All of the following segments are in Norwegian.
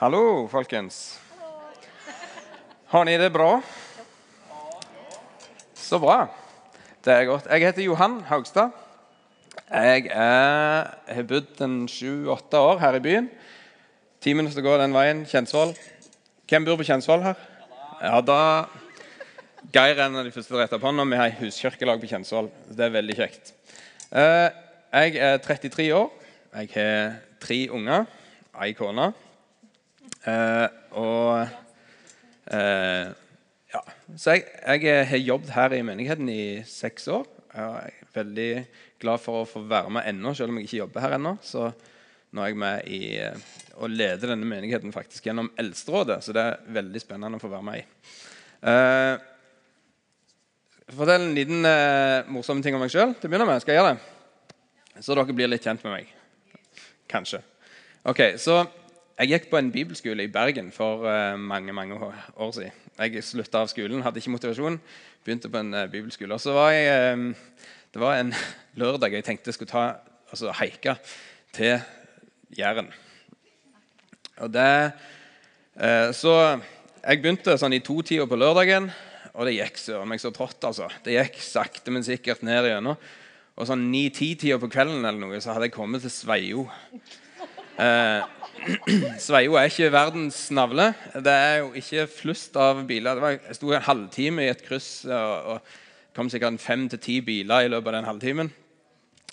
Hallo, folkens. Har ni det bra? Så bra. Det er godt. Jeg heter Johan Haugstad. Jeg er, har bodd en sju-åtte år her i byen. Ti minutter går den veien. Kjensvoll. Hvem bor på Kjensvoll her? Ja, da Geir er en av de første til å rette opp hånda. Vi har huskirkelag på Kjensvoll. Det er veldig kjekt. Eh, Jeg er 33 år. Jeg har tre unger, ei kone. Eh, og eh, ja. Så jeg, jeg har jobbet her i menigheten i seks år. Jeg er veldig glad for å få være med ennå, selv om jeg ikke jobber her ennå. Så nå er jeg med i eh, å lede denne menigheten faktisk gjennom Eldsterådet. Så det er veldig spennende å få være med i. Eh, fortell en liten eh, morsom ting om meg sjøl. Til å begynne med. Skal jeg gjøre det? Så dere blir litt kjent med meg. Kanskje. Ok, så Jeg gikk på en bibelskole i Bergen for eh, mange mange år siden. Jeg slutta av skolen, hadde ikke motivasjon. Begynte på en eh, bibelskole. Og så var jeg eh, Det var en lørdag jeg tenkte jeg skulle ta, altså haike til Jæren. Og det Så jeg begynte sånn i to-tida på lørdagen, og det gikk søren meg så trått. altså. Det gikk sakte, men sikkert ned igjennom. Og sånn ni-ti-tida på kvelden eller noe, så hadde jeg kommet til Sveio. Eh, Sveio er ikke verdens navle. Det er jo ikke flust av biler. Det var, jeg sto en halvtime i et kryss og, og kom sikkert fem til ti biler i løpet av den halvtimen.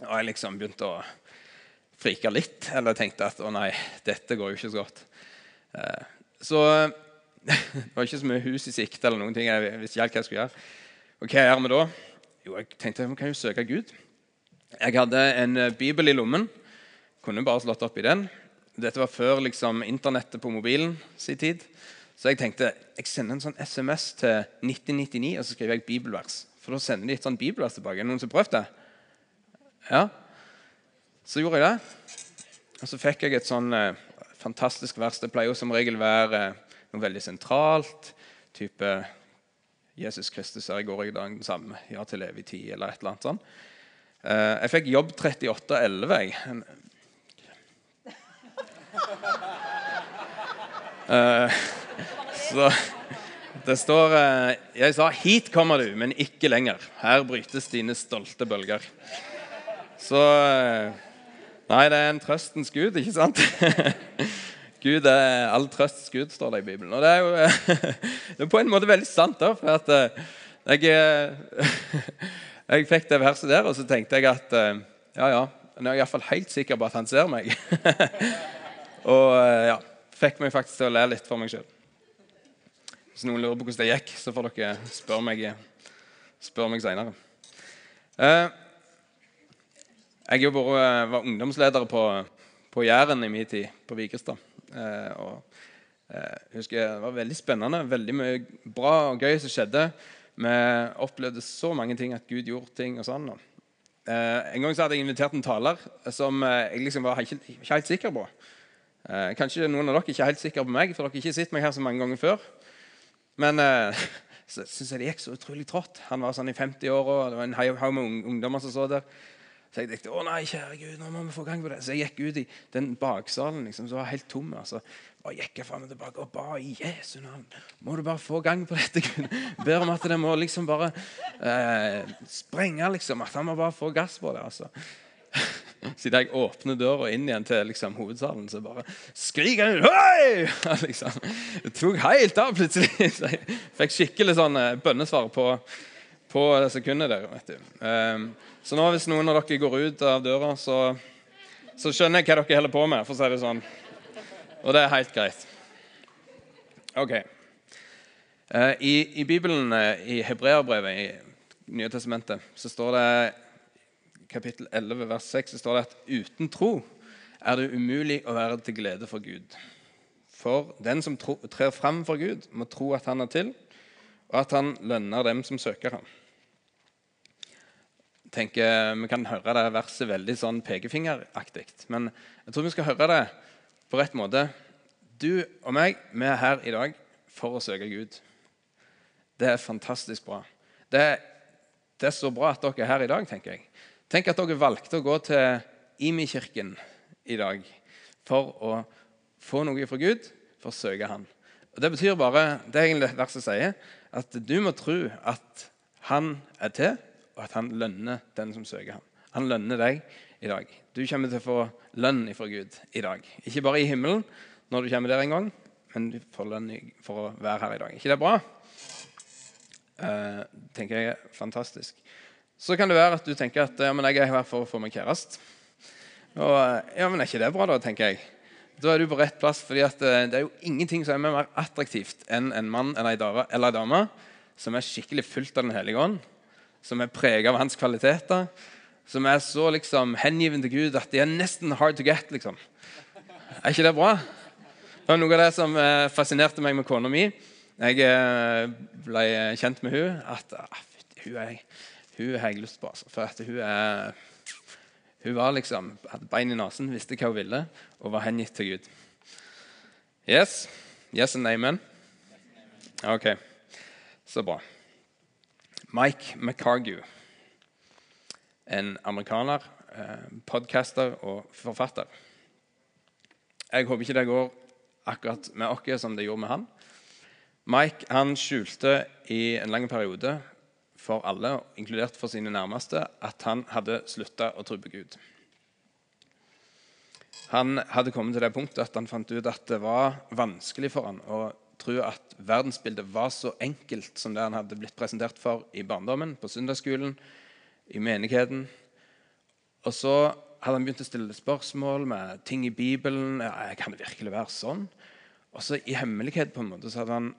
Og jeg liksom begynte å frike litt. Eller tenkte at å nei, dette går jo ikke så godt. Eh, så det var ikke så mye hus i sikte eller noen ting. Jeg visste ikke hva jeg skulle gjøre. Og hva gjør vi da? Jo, jeg tenkte vi kan jo søke Gud. Jeg hadde en bibel i lommen. Kunne bare slått opp i den. Dette var før liksom, internettet på mobilen sin tid. Så jeg tenkte jeg sender en sånn SMS til 1999 og så skriver jeg bibelvers. For da sender de et sånt bibelvers tilbake. Er noen som prøvde det? Ja. Så gjorde jeg det. Og så fikk jeg et sånn eh, fantastisk vers. Det pleier jo som regel være eh, noe veldig sentralt. Type Jesus Kristus er i går i dag den samme. Ja til evig tid, eller et eller annet sånt. Eh, jeg fikk jobb 3811. jeg. En- Eh, så det står eh, Jeg sa 'hit kommer du, men ikke lenger'. Her brytes dine stolte bølger. Så eh, Nei, det er en trøstens gud, ikke sant? Gud er all trøsts gud, står det i Bibelen. Og det er jo det er på en måte veldig sant. da, for at jeg, jeg fikk det verset der, og så tenkte jeg at ja, ja, nå er jeg iallfall helt sikker på at han ser meg. og ja, fikk meg faktisk til å le litt for meg sjøl. Hvis noen lurer på hvordan det gikk, så får dere spørre meg, spør meg seinere. Eh, jeg jo bare eh, var ungdomsleder på, på Jæren i min tid, på Vigrestad. Eh, og jeg husker Det var veldig spennende, veldig mye bra og gøy som skjedde. Vi opplevde så mange ting, at Gud gjorde ting og sånn. En gang så hadde jeg invitert en taler som jeg liksom var ikke helt sikker på. Eh, kanskje noen av dere ikke er helt sikre på meg, for dere har ikke sett meg her så mange ganger før. Men eh, så syns jeg det gikk så utrolig trått. Han var sånn i 50-åra, og det var en haug med ungdommer som så der. Så jeg tenkte å nei, kjære Gud, nå må vi få gang på det. Så jeg gikk ut i den baksalen liksom, som var helt tom. Altså. Og gikk jeg frem og tilbake og ba i Jesu navn. Må du bare få gang på dette, Gud. Ber om at det må liksom bare eh, sprenge, liksom. At han må bare få gass på det. altså. Siden jeg åpner døra inn igjen til liksom, hovedsalen, så bare skriker han Hei! Liksom. Det tok helt av plutselig. Så jeg fikk skikkelig sånn eh, bønnesvar på, på det sekundet der. vet du. Um, så nå hvis noen av dere går ut av døra, så, så skjønner jeg hva dere holder på med. for å si det sånn. Og det er helt greit. Ok. Uh, I, i Bibelen, uh, i Hebreabrevet i Nye testamentet, så står det kapittel 11, vers 6, står det at uten tro er det umulig å være til glede for Gud. For den som tro, trer fram for Gud, må tro at han er til, og at han lønner dem som søker ham. Jeg tenker Vi kan høre det verset veldig sånn pekefingeraktig, men jeg tror vi skal høre det på rett måte. Du og meg, vi er her i dag for å søke Gud. Det er fantastisk bra. Det det er så bra at dere er her i dag, tenker jeg. Tenk at dere valgte å gå til Imi-kirken i dag for å få noe fra Gud, for å søke Han. Og Det betyr bare det er egentlig verset sier, at du må tro at Han er til, og at Han lønner den som søker ham. Han lønner deg i dag. Du kommer til å få lønn fra Gud i dag. Ikke bare i himmelen når du kommer der en gang, men du får lønn for å være her i dag. ikke det er bra? Uh, tenker jeg er fantastisk. Så kan det være at du tenker at ja, men jeg er her for å få meg kjæreste. Og ja, men er ikke det bra, da, tenker jeg. Da er du på rett plass. fordi at uh, det er jo ingenting som er mer attraktivt enn en mann eller ei dame, eller en dame som er skikkelig fullt av Den hellige ånd, som er preget av hans kvaliteter, som er så liksom hengiven til Gud at de er nesten hard to get. liksom. Er ikke det bra? Det var noe av det som uh, fascinerte meg med kona mi. Jeg ble kjent med hun at ah, hun er hun har jeg lyst på. Altså, for hun, er, hun var liksom, hadde bein i nesen, visste hva hun ville og var hengitt til Gud. Yes? Yes and amen? Ok, så bra. Mike McCargue, en amerikaner, eh, podcaster og forfatter. Jeg håper ikke det går akkurat med oss som det gjorde med han. Mike han skjulte i en lang periode for alle, inkludert for sine nærmeste, at han hadde slutta å tro på Gud. Han hadde kommet til det punktet at han fant ut at det var vanskelig for han å tro at verdensbildet var så enkelt som det han hadde blitt presentert for i barndommen, på søndagsskolen, i menigheten. Og så hadde han begynt å stille spørsmål med ting i Bibelen. Ja, kan det virkelig være sånn? Og så i hemmelighet på en måte, så hadde han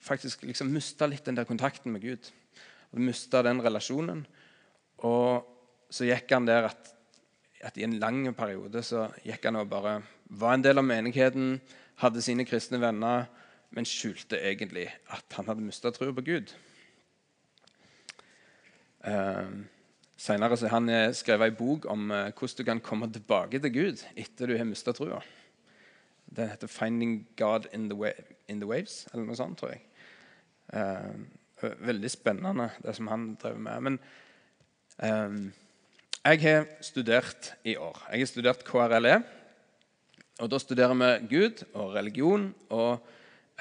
faktisk liksom mista litt den der kontakten med Gud. Mista den relasjonen. Og så gikk han der at, at, i en lang periode så gikk han og bare var en del av menigheten, hadde sine kristne venner, men skjulte egentlig at han hadde mista troa på Gud. Uh, Senere har han eh, skrevet ei bok om uh, hvordan du kan komme tilbake til Gud etter du har mista trua. Den heter 'Finding God in the, in the Waves', eller noe sånt, tror jeg. Uh, veldig spennende, det som han drev med. Men um, jeg har studert i år. Jeg har studert KRLE. Og da studerer vi Gud og religion og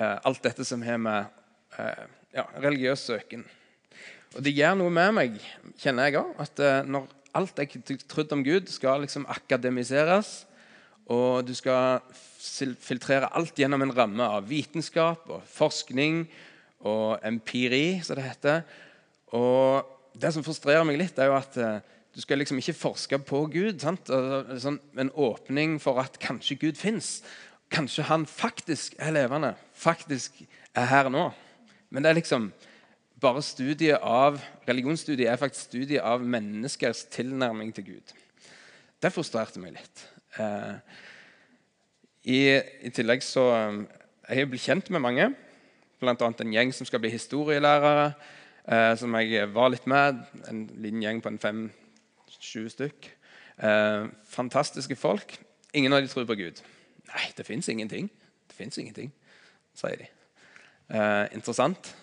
uh, alt dette som har med uh, ja, religiøs søken Og det gjør noe med meg, kjenner jeg òg, at når alt jeg trodde om Gud, skal liksom akademiseres og du skal filtrere alt gjennom en ramme av vitenskap og forskning og empiri, som det heter. Og det som frustrerer meg litt, er jo at uh, du skal liksom ikke forske på Gud. Sant? Sånn, en åpning for at kanskje Gud fins. Kanskje han faktisk er levende, faktisk er her nå. Men det er liksom bare studiet av religionsstudiet er faktisk studiet av menneskers tilnærming til Gud. Det frustrerte meg litt. Eh, i, I, tillegg så eh, Jeg har blitt kjent med mange, bl.a. en gjeng som skal bli historielærere, eh, som jeg var litt med. En liten gjeng på en fem-sju stykk. fantastiske folk. Ingen av de tror på Gud. Nei, det fins ingenting. Det fins ingenting, sier de. interessant.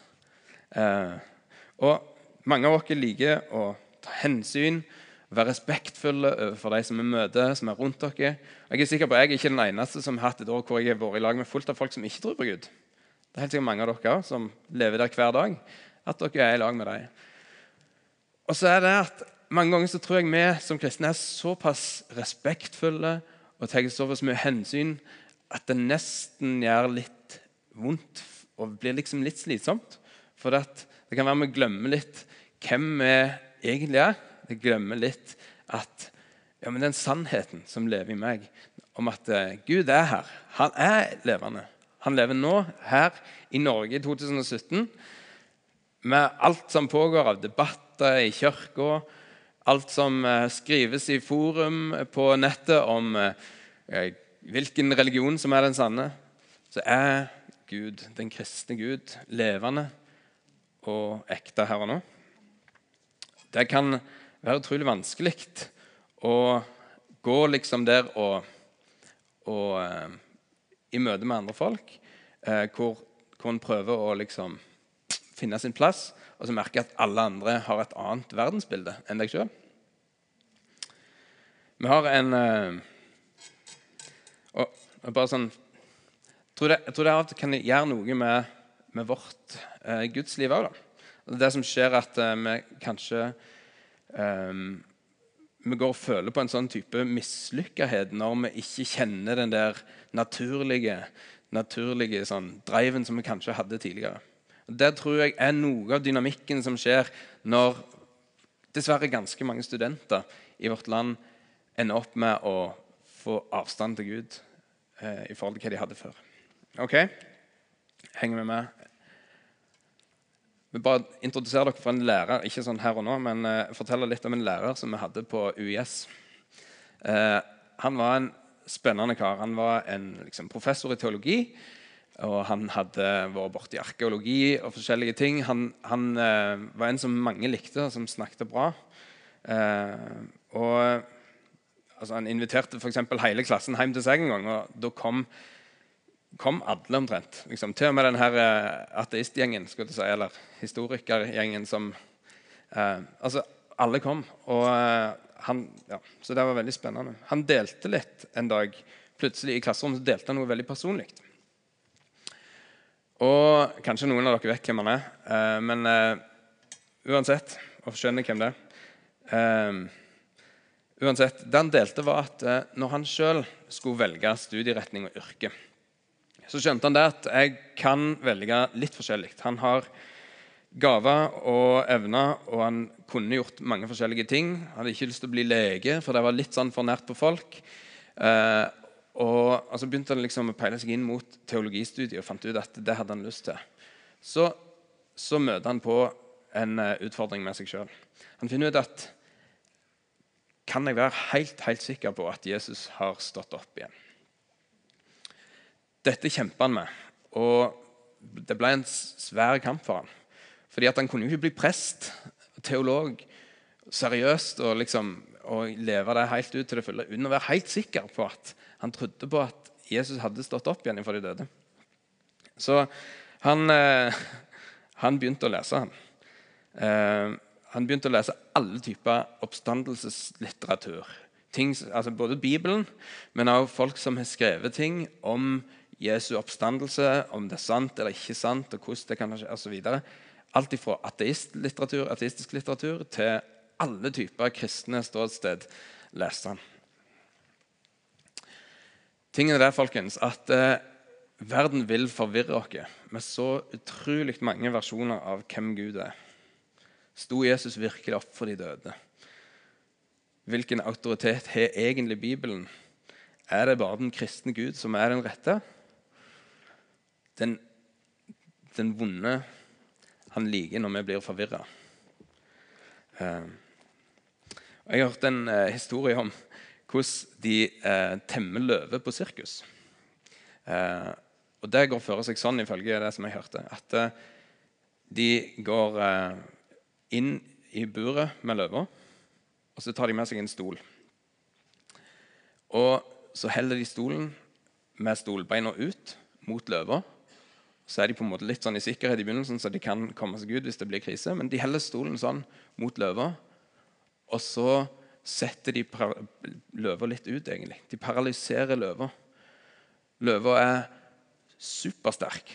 og mange av oss liker å ta hensyn være respektfulle overfor de som vi møter, som er rundt dere. Jeg er sikker på at jeg er ikke den eneste som har hatt et år hvor jeg har vært i lag med fullt av folk som ikke tror på Gud. Det er helt sikkert mange av dere som lever der hver dag. At dere er i lag med dem. Og så er det at Mange ganger så tror jeg vi som kristne er såpass respektfulle og tar såpass mye hensyn at det nesten gjør litt vondt og blir liksom litt slitsomt. For det kan være vi glemmer litt hvem vi egentlig er. Jeg glemmer litt at ja, men den sannheten som lever i meg, om at uh, Gud er her Han er levende. Han lever nå, her i Norge i 2017, med alt som pågår av debatter i kirka, alt som uh, skrives i forum på nettet om hvilken religion som er den sanne, så er Gud, den kristne Gud, levende og ekte her og nå. Det kan være utrolig vanskelig å gå liksom der og, og uh, i møte med andre folk uh, hvor, hvor en prøver å liksom finne sin plass, og så merker at alle andre har et annet verdensbilde enn deg sjøl. Vi har en uh, og, bare sånn jeg tror det av og til kan gjøre noe med, med vårt eh, gudsliv òg. Det som skjer, at eh, vi kanskje eh, vi går og føler på en sånn type mislykkethet når vi ikke kjenner den der naturlige, naturlige sånn, driven som vi kanskje hadde tidligere. Det tror jeg er noe av dynamikken som skjer når dessverre ganske mange studenter i vårt land ender opp med å få avstand til Gud eh, i forhold til hva de hadde før. Ok? Henger vi med? Vi bare introdusere dere for en lærer, ikke sånn her og nå, men uh, fortelle litt om en lærer som vi hadde på UiS. Uh, eh, han var en spennende kar. Han var en liksom, professor i teologi. Og han hadde vært borti arkeologi og forskjellige ting. Han, han uh, var en som mange likte, som snakket bra. og altså, Han inviterte f.eks. hele klassen hjem til seg en gang. og da kom kom alle omtrent. Liksom. Til og med den her uh, ateistgjengen, si, eller historikergjengen som eh, Altså, alle kom. Og eh, han Ja, så det var veldig spennende. Han delte litt en dag. Plutselig i klasserommet så delte han noe veldig personlig. Og kanskje noen av dere vet hvem han er, men uansett Og skjønner hvem det er. uansett, Det han delte, var at når han sjøl skulle velge studieretning og yrke så skjønte han det at jeg kan velge litt forskjellig. Han har gaver og evner, og han kunne gjort mange forskjellige ting. Han hadde ikke lyst til å bli lege, for det var litt sånn for nært på folk. Eh, og så begynte han liksom å peile seg inn mot teologistudiet og fant ut at det hadde han lyst til. Så, så møter han på en uh, utfordring med seg sjøl. Han finner ut at kan jeg være helt, helt sikker på at Jesus har stått opp igjen? Dette kjempa han med. Og det ble en svær kamp for han. Fordi at han kunne jo ikke bli prest, teolog, seriøst og, liksom, og leve det helt ut til det fulle uten å være helt sikker på at han trodde på at Jesus hadde stått opp igjen fra de døde. Så han, eh, han, begynte å lese, han. Eh, han begynte å lese alle typer oppstandelseslitteratur. Ting, altså både Bibelen, men også folk som har skrevet ting om Jesu oppstandelse, om det er sant eller ikke sant, og hvordan det kan skje osv. Alt fra ateistlitteratur, ateistisk litteratur til alle typer kristne ståsted leste han. Tingen er det, folkens, at eh, verden vil forvirre oss med så utrolig mange versjoner av hvem Gud er. Sto Jesus virkelig opp for de døde? Hvilken autoritet har egentlig Bibelen? Er det bare den kristne Gud som er den rette? Den, den vonde han liker når vi blir forvirra. Uh, jeg har hørt en uh, historie om hvordan de uh, temmer løver på sirkus. og Det går for seg sånn, ifølge det som jeg hørte, at de går inn i buret med løver, og så tar de med seg en stol. Og så heller de stolen med stolbeina ut mot løva så er de på en måte litt sånn i sikkerhet i begynnelsen, så de kan komme seg ut hvis det blir krise. Men de heller stolen sånn mot løva, og så setter de løva litt ut, egentlig. De paralyserer løva. Løva er supersterk,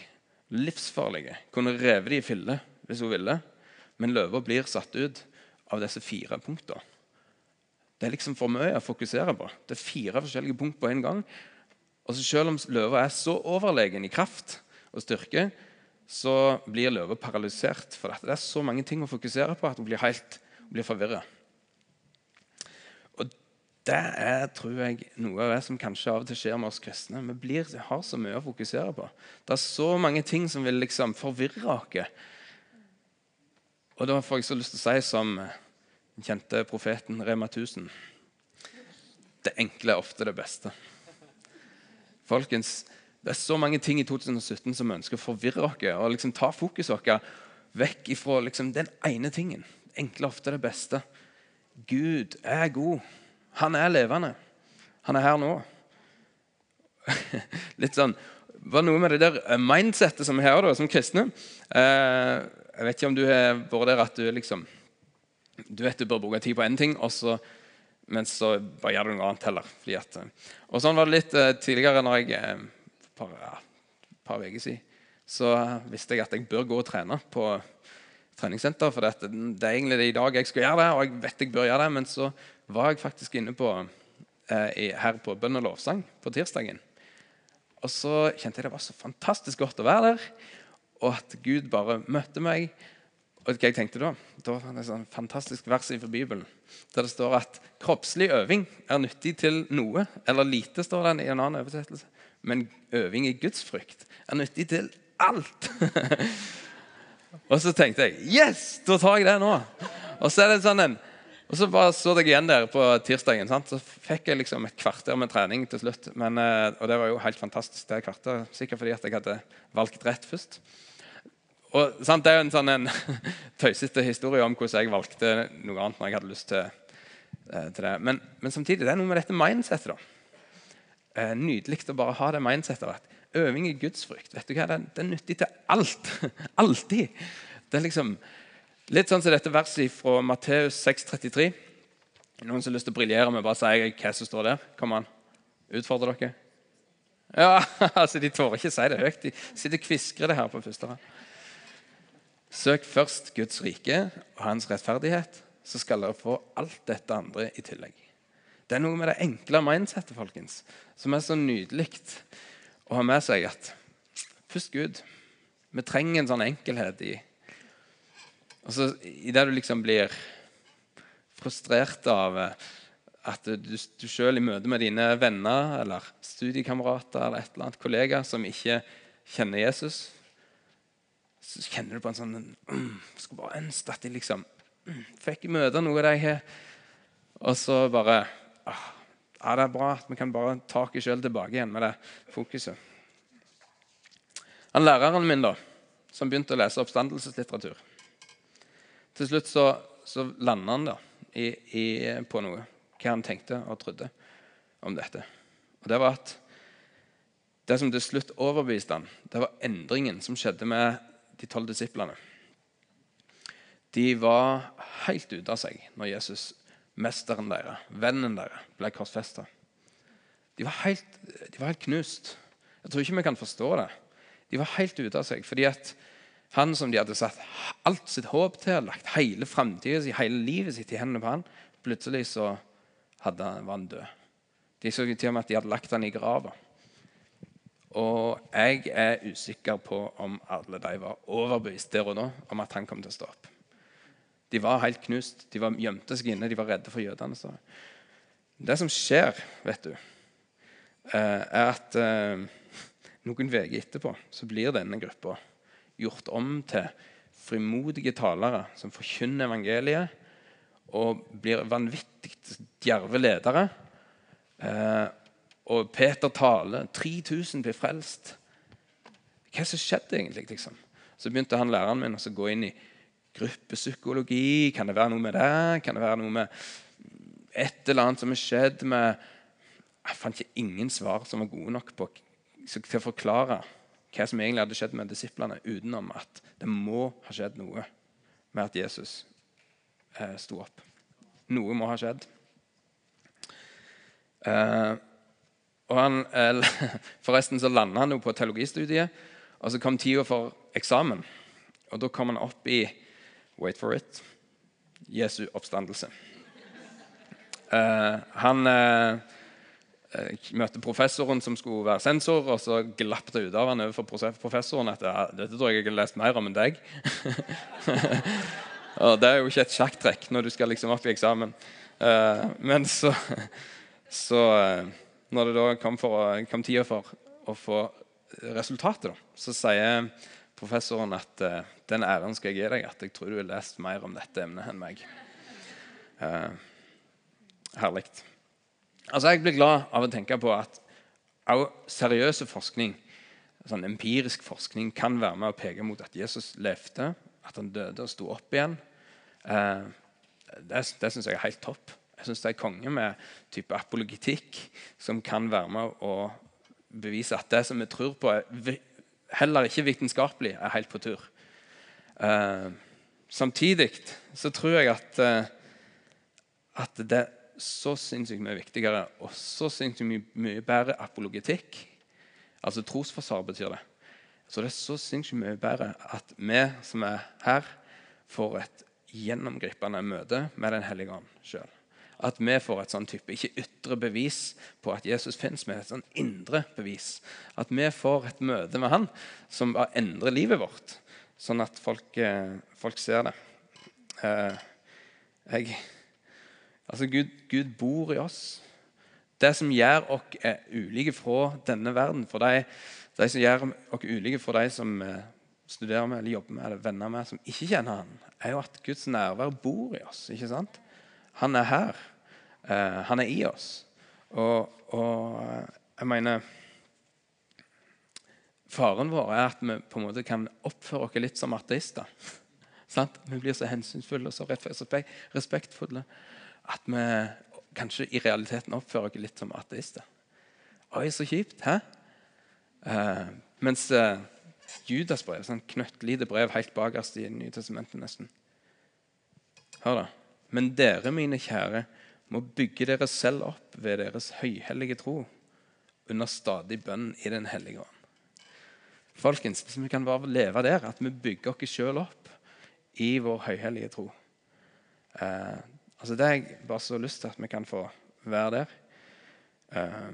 livsfarlig. Kunne revet de i filler hvis hun ville. Men løva blir satt ut av disse fire punktene. Det er liksom for mye å fokusere på. Det er fire forskjellige punkt på en gang. Og Selv om løva er så overlegen i kraft, og styrke, så blir løva paralysert. For det er så mange ting å fokusere på at hun blir helt blir forvirra. Og det er tror jeg, noe av det som kanskje av og til skjer med oss kristne. Vi blir, har så mye å fokusere på. Det er så mange ting som vil liksom forvirre oss. Og da får jeg så lyst til å si som den kjente profeten Rema 1000 Det enkle er ofte det beste. Folkens, det er så mange ting i 2017 som ønsker å forvirre oss og liksom ta fokuset vårt vekk ifra liksom den ene tingen. Enkle ofte det beste. Gud er god. Han er levende. Han er her nå. Litt sånn var noe med det der eh, mindsettet som vi har da, som kristne. Eh, jeg vet ikke om du har vært der at du liksom Du vet du bør bruke tid på én ting, og så, men så bare gjør du noe annet heller. At, eh, og sånn var det litt eh, tidligere når jeg eh, for ja, par uker siden, så visste jeg at jeg bør gå og trene på treningssenter. For det er egentlig det i dag jeg skal gjøre det, og jeg vet jeg bør gjøre det. Men så var jeg faktisk inne på, eh, her på bønn og lovsang på tirsdagen. Og så kjente jeg det var så fantastisk godt å være der, og at Gud bare møtte meg. Og hva jeg tenkte Da Da var det et sånn fantastisk vers fra Bibelen der det står at kroppslig øving er nyttig til noe. Eller lite, står det i en annen oversettelse. Men øving i gudsfrykt er nyttig til alt. og så tenkte jeg Yes! Da tar jeg det nå. Og så er det sånn en og så bare så jeg igjen der på tirsdagen. Sant? Så fikk jeg liksom et kvarter med trening til slutt. Men, eh, og det var jo helt fantastisk. det kvarter, Sikkert fordi at jeg hadde valgt rett først. Og sant, Det er jo en sånn en tøysete historie om hvordan jeg valgte noe annet når jeg hadde lyst til, eh, til det. Men, men, samtidig det er noe med dette mindsettet. da. Eh, nydelig å bare ha det mindsettet. at Øving i gudsfrykt vet du hva, det, det er nyttig til alt. Alltid. Det er liksom Litt sånn som dette verset fra Matteus 6,33. Noen som har lyst til å briljere med bare å si hva som står der? Kom an. Utfordrer dere? Ja, altså De tør ikke si det høyt. De sitter og kviskrer det her på første rad. Søk først Guds rike og hans rettferdighet, så skal dere få alt dette andre i tillegg. Det er noe med det enkle mindsettet folkens, som er så nydelig å ha med seg at først Gud. Vi trenger en sånn enkelhet i og så Idet du liksom blir frustrert av eh, at du, du sjøl i møte med dine venner eller studiekamerater eller et eller annet kollega som ikke kjenner Jesus, så kjenner du på en sånn mm, Skulle bare ønske at de liksom mm, fikk møte noe de har Og så bare ja, Det er bra at vi kan bare ta oss sjøl tilbake igjen med det fokuset. Han Læreren min da, som begynte å lese oppstandelseslitteratur til slutt så, så landa han da i, i, på noe, hva han tenkte og trodde om dette. Og Det var at det som til slutt overbeviste han, det var endringen som skjedde med de tolv disiplene. De var helt ute av seg når Jesus, mesteren deres, vennen deres, ble korsfesta. De, var helt, de var helt knust. Jeg tror ikke vi kan forstå det. De var helt ute av seg. fordi at han som de hadde satt alt sitt håp til, lagt hele framtida si, hele livet sitt i hendene på han, plutselig så hadde, var han død. De så til og med at de hadde lagt han i grava. Og jeg er usikker på om alle de var overbevist der og da om at han kom til å stå opp. De var helt knust. De var gjemte seg inne. De var redde for jødene. Så. Det som skjer, vet du, eh, er at eh, noen uker etterpå så blir denne gruppa gjort om til frimodige talere som forkynner evangeliet og blir vanvittig djerve ledere. Eh, og Peter taler. 3000 blir frelst. Hva som skjedde egentlig? liksom? Så begynte han læreren min å gå inn i gruppepsykologi. Kan det være noe med det? Kan det være noe med et eller annet som har skjedd med Jeg fant ikke ingen svar som var gode nok på, til å forklare hva som egentlig hadde skjedd med disiplene, utenom at det må ha skjedd noe med at Jesus eh, sto opp. Noe må ha skjedd. Eh, og han, eh, Forresten så landa han jo på teologistudiet, og så kom tida for eksamen. Og da kom han opp i Wait for it Jesu oppstandelse. Uh, han uh, møtte professoren som skulle være sensor, og så glapp det ut av han overfor professoren at dette tror jeg jeg har lest mer om enn deg. og Det er jo ikke et sjakktrekk når du skal liksom opp i eksamen. Uh, men så, så Når det da kom, for, kom tida for å få resultatet, da, så sier professoren at uh, den æren skal jeg gi deg, at jeg tror du har lest mer om dette emnet enn meg. herlig. Altså, Jeg blir glad av å tenke på at også seriøse forskning, sånn empirisk forskning kan være med å peke mot at Jesus levde, at han døde og sto opp igjen. Uh, det det syns jeg er helt topp. Jeg syns det er konge med type apologitikk som kan være med å bevise at det som vi tror på, er heller ikke vitenskapelig, er helt på tur. Eh, samtidig så tror jeg at, eh, at det så sinnssykt mye viktigere og så sinnssykt mye, mye bedre apologetikk, altså trosforsvar betyr det, Så det er så sinnssykt mye bedre at vi som er her, får et gjennomgripende møte med Den hellige ånd sjøl. At vi får et sånn type, ikke ytre bevis på at Jesus fins, men et sånn indre bevis. At vi får et møte med han som bare endrer livet vårt, sånn at folk, eh, folk ser det. Eh, jeg, altså Gud, Gud, bor i oss. Det som gjør oss ulike fra denne verden, for de, de som gjør oss ulike fra de som eh, studerer med eller jobber med eller venner med, som ikke kjenner han, er jo at Guds nærvær bor i oss. ikke sant? Han er her. Uh, han er i oss. Og, og, jeg mener Faren vår er at vi på en måte kan oppføre oss litt som ateister. vi blir så hensynsfulle og så respektfulle at vi kanskje i realiteten oppfører oss litt som ateister. Oi, så kjipt. Hæ? Uh, mens uh, Judas brev, sånn knøttlite brev helt bakerst i Nye testamentet nesten. Hør da. Men dere, mine kjære, må bygge dere selv opp ved deres høyhellige tro under stadig bønn i Den hellige ånd. Folkens, hvis vi kan bare leve der, at vi bygger oss sjøl opp i vår høyhellige tro eh, altså Det har jeg bare så lyst til at vi kan få være der. Eh,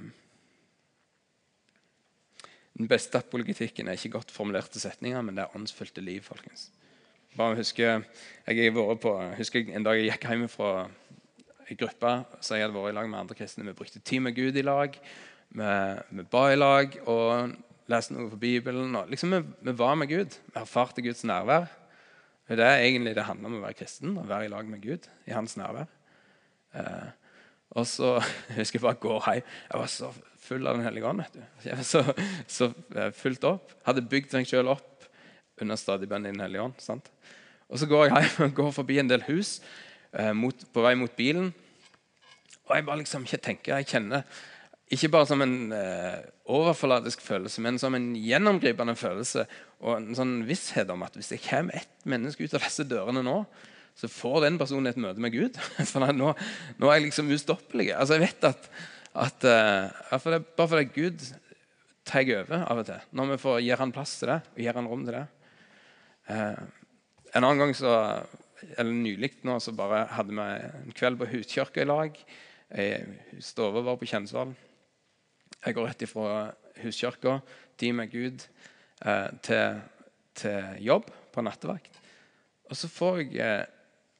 den beste apologitikken er ikke godt formulerte setninger, men det er åndsfylte liv. folkens. Bare husker, jeg, på, husker En dag jeg gikk hjem fra en gruppe så jeg hadde vært i lag med andre kristne. Vi brukte tid med Gud i lag. Vi, vi ba i lag og leste noe fra Bibelen. Og liksom vi, vi, var med Gud. Vi erfarte Guds nærvær. Det er egentlig det handler om å være kristen. Å være i lag med Gud i hans nærvær. Eh, og så husker jeg bare går hjem. Jeg var så full av Den hellige ånd. Jeg var så, så eh, fullt opp. Hadde bygd meg sjøl opp under stadig bønn i Den hellige ånd. sant? Og Så går jeg hjem går forbi en del hus eh, mot, på vei mot bilen. Og jeg bare liksom ikke tenker, jeg kjenner ikke bare som en eh, overfladisk følelse, men som en gjennomgripende følelse og en sånn visshet om at hvis det kommer ett menneske ut av disse dørene nå, så får den personen et møte med Gud. For nå, nå er jeg liksom ustoppelig. Altså, jeg vet at, at uh, for det, Bare fordi Gud tar over av og til, når vi får gir han plass til det og gir han rom til det, Eh, en annen gang så, eller Nylig nå så bare hadde vi en kveld på huskirka i lag. Stove var på Kjensvoll. Jeg går rett ifra huskirka, tid med Gud, eh, til, til, jobb på nattevakt. Og så får jeg eh,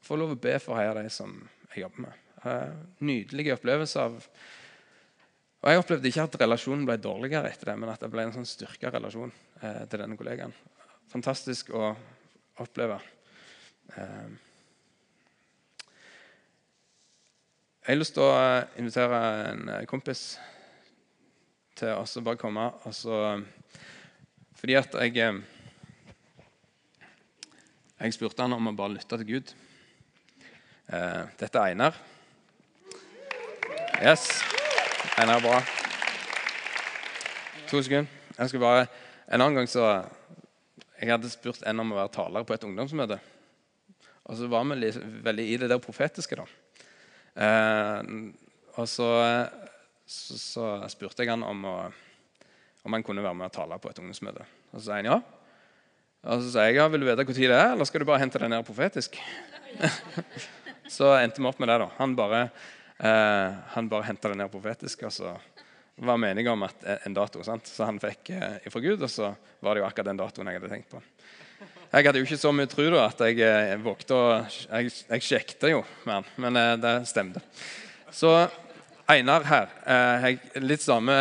får lov å be for her de som jeg jobber med. Eh, nydelige opplevelser av og Jeg opplevde ikke at relasjonen ble dårligere etter det, men at det ble en sånn styrka relasjon eh, til denne kollegaen fantastisk å oppleve. Eh, jeg har lyst til å invitere en kompis til oss å bare komme. Altså, fordi at jeg eh, Jeg spurte han om å bare lytte til Gud. Eh, dette er Einar. Yes. Einar er bra. To sekunder. Jeg skal bare, En annen gang så jeg hadde spurt en om å være taler på et ungdomsmøte. Og så var vi veldig i det der profetiske, da. Eh, og så, så, så, spurte jeg han om, å, om han kunne være med og tale på et ungdomsmøte. Og så sa han ja. Og så sa jeg ja, vil du vite tid det er, eller skal du bare hente det ned profetisk? så endte vi opp med det. da. Han bare, eh, han bare henta det ned profetisk. og så var enige om at en dato. Sant? Så han fikk eh, ifra Gud, og så var det jo akkurat den datoen jeg hadde tenkt på. Jeg hadde jo ikke så mye tro da, at jeg eh, vågte å Jeg, jeg sjekket jo med han, men eh, det stemte. Så Einar her eh, jeg, Litt samme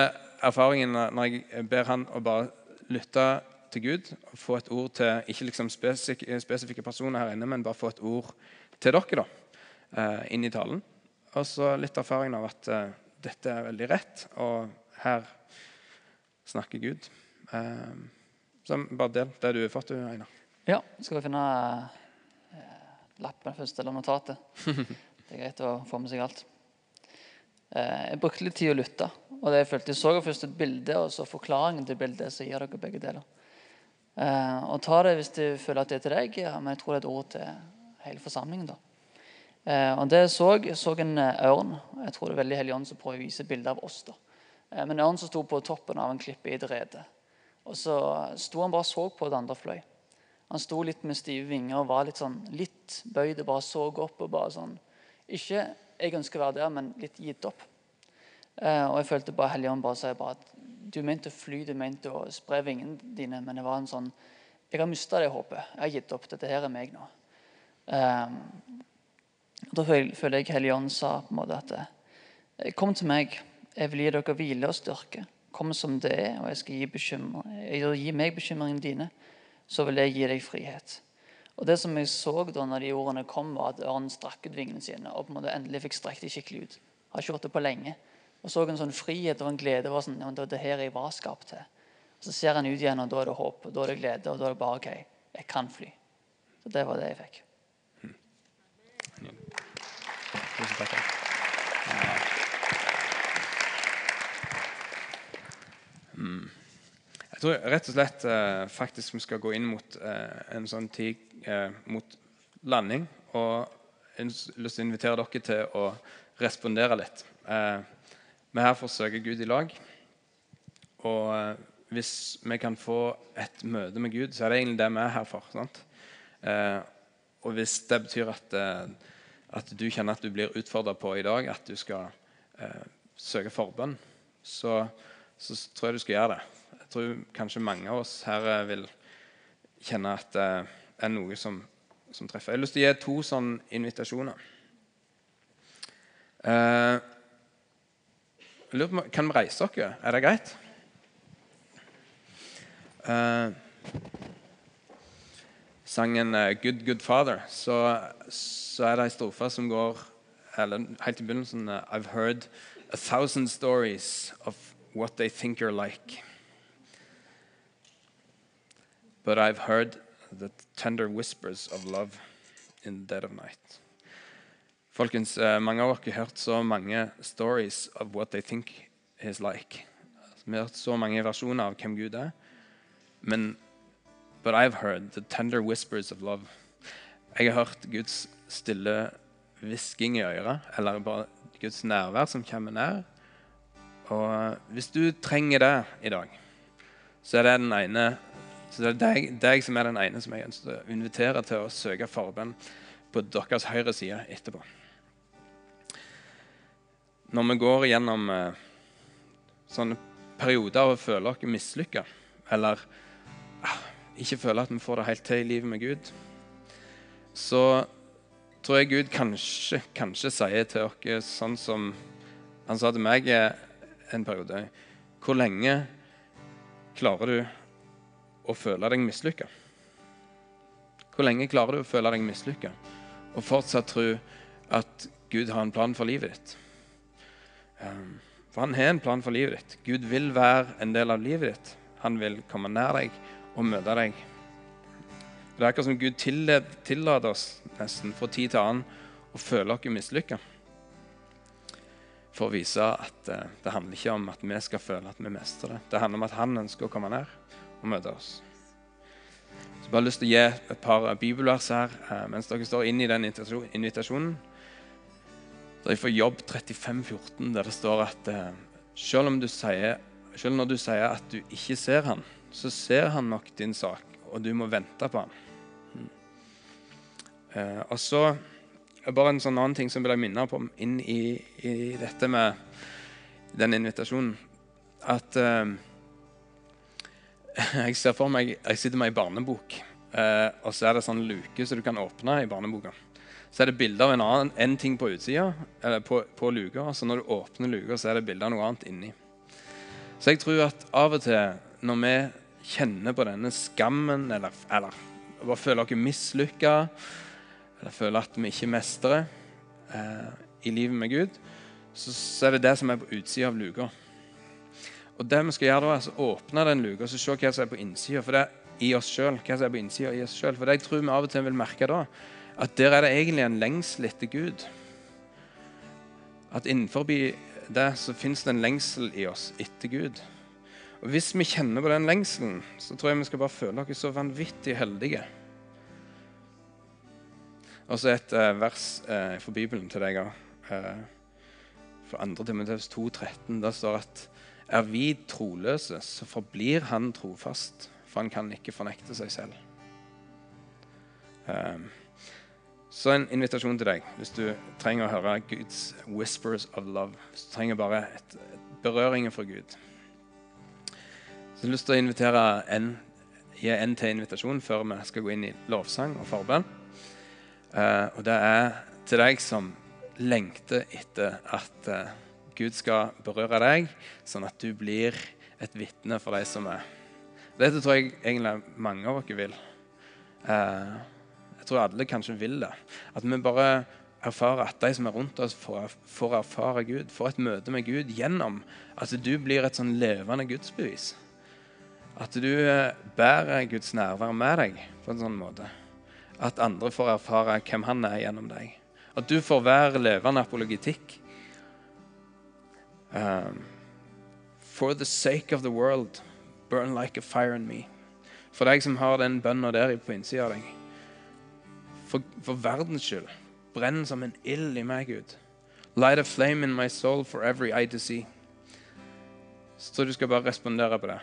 erfaringen når jeg ber han å bare lytte til Gud. og Få et ord til ikke liksom spesifikke, spesifikke personer her inne, men bare få et ord til dere da, eh, inn i talen. Og så litt erfaring av at eh, dette er veldig rett, og her snakker Gud. Um, så bare del det du har fått, Einar. Ja, skal vi finne eh, lappen først, eller notatet. Det er greit å få med seg alt. Eh, jeg brukte litt tid å lytte. og det Jeg følte jeg så først et bilde, og så forklaringen til bildet. Så gir dere begge deler. Eh, og ta det hvis du føler at det er til deg, men jeg tror det er et ord til hele forsamlingen. da. Eh, og det jeg så, så en eh, ørn. Jeg tror det er veldig Hellig Ånd som prøver å vise bilde av oss. da. Eh, men ørn som sto på toppen av en klippe i et rede. Og så sto han bare og så på det andre fløy. Han sto litt med stive vinger og var litt sånn litt bøyd og bare så opp. og bare sånn, Ikke jeg ønsker å være der, men litt gitt opp. Og jeg følte bare Helligånd bare sa bare at du mente å fly, du mente å spre vingene dine, men det var en sånn Jeg har mista det håpet. Jeg har gitt opp. Dette her er meg nå. Eh, da føler jeg Helligånd sa på en måte at eh, Kom til meg. Jeg vil gi dere hvile og styrke. Kom som det er, og jeg skal gi, gi meg bekymringene dine. Så vil jeg gi deg frihet. Og Det som jeg så da når de ordene kom, var at ørnen strakk ut vingene sine og på en måte endelig fikk strekt dem skikkelig ut. Har ikke gjort det på lenge. Og så en sånn frihet og en glede. var sånn, «Ja, Det var det her jeg var skapt til. Og Så ser han ut igjen, og da er det håp, og da er det glede, og da er det bare OK, jeg kan fly. Så det var det jeg fikk. Tusen takk. Mm. Jeg tror rett og slett eh, faktisk vi skal gå inn mot eh, en sånn tid eh, mot landing. Og jeg har lyst til å invitere dere til å respondere litt. Eh, vi er her forsøker Gud i lag. Og eh, hvis vi kan få et møte med Gud, så er det egentlig det vi er her for. Eh, og hvis det betyr at, at, du kjenner at du blir utfordra på i dag, at du skal søke forbønn, så, så tror jeg du skal gjøre det Jeg tror kanskje mange av oss her eh, vil kjenne at det er noe som, som treffer. Jeg har lyst til å gi to sånne invitasjoner. Eh, på, kan vi reise dere? Er det greit? Eh, sangen uh, 'Good Good Father', så, så er det ei strofe som går eller helt i begynnelsen uh, I've heard a thousand stories of what they think you're like. But I've heard the tender whispers of love in the dead of night. Folkens, eh, Mange av dere har hørt så mange stories of what they think is like. Vi har hørt så mange versjoner av hvem Gud er. Men But I've heard the tender whispers of love. Jeg har hørt Guds stille hvisking i øret, eller bare Guds nærvær som kommer nær. Og Hvis du trenger det i dag, så er det den ene så det er deg, deg, som er den ene som jeg ønsker å invitere til å søke forbønn på deres høyre side etterpå. Når vi går gjennom eh, sånne perioder av å føle oss mislykka, eller ikke føler at vi får det helt til i livet med Gud, så tror jeg Gud kanskje, kanskje sier til oss sånn som han sa til meg en periode Hvor lenge klarer du å føle deg mislykka? Hvor lenge klarer du å føle deg mislykka og fortsatt tro at Gud har en plan for livet ditt? Um, for han har en plan for livet ditt. Gud vil være en del av livet ditt. Han vil komme nær deg og møte deg. Det er akkurat som Gud tillater oss nesten fra tid til annen å føle oss mislykka. For å vise at uh, det handler ikke om at vi skal føle at vi mestrer det. Det handler om at han ønsker å komme ned og møte oss. Så har lyst til å gi et par bibelvers her eh, mens dere står inne i den invitasjonen. Det er fra Jobb 35,14, der det står at eh, selv, du sier, selv når du sier at du ikke ser han, så ser han nok din sak, og du må vente på han. Mm. Eh, og så bare en sånn annen ting som vil jeg minne på inn i, i dette med den invitasjonen. At eh, jeg ser for meg Jeg sitter med ei barnebok, eh, og så er det sånn luke som du kan åpne i barneboka. Så er det bilde av en annen en ting på utsida, eller på, på luka. Så når du åpner luka, så er det bilde av noe annet inni. Så jeg tror at av og til når vi kjenner på denne skammen, eller, eller bare føler oss mislykka, eller føler at vi ikke mestrer eh, i livet med Gud, så, så er det det som er på utsida av luka. Og det vi skal gjøre da, er å åpne den luka og se hva som er på innsida. For det er i oss sjøl. Hva som er på innsida i oss sjøl. For det jeg tror vi av og til vil merke da, at der er det egentlig en lengsel etter Gud. At innenfor det så fins det en lengsel i oss etter Gud. Og Hvis vi kjenner på den lengselen, så tror jeg vi skal bare føle oss så vanvittig heldige. Og så et uh, vers uh, fra Bibelen til deg òg. Uh, fra 2. Timoteus 13, Der står at er vi troløse, så forblir han trofast, for han kan ikke fornekte seg selv. Um, så en invitasjon til deg hvis du trenger å høre Guds 'whispers of love'. Hvis du trenger bare et, et berøringen fra Gud. Så jeg har lyst til å invitere en, gi en til invitasjon før vi skal gå inn i lovsang og forbønn. Uh, og det er til deg som lengter etter at uh, Gud skal berøre deg, sånn at du blir et vitne for de som er. Dette tror jeg egentlig mange av dere vil. Uh, jeg tror alle kanskje vil det. At vi bare erfarer at de som er rundt oss, får, får erfare Gud. Får et møte med Gud gjennom at du blir et sånn levende gudsbevis. At du eh, bærer Guds nærvær med deg på en sånn måte. At andre får erfare hvem han er gjennom deg. At du får være levende apologitikk. Um, for the sake of the world, burn like a fire in me. For deg som har den bønna der på innsida av deg for, for verdens skyld. Brenn som en ild i meg, Gud. Light a flame in my soul for every eye to see. Så du skal bare respondere på det.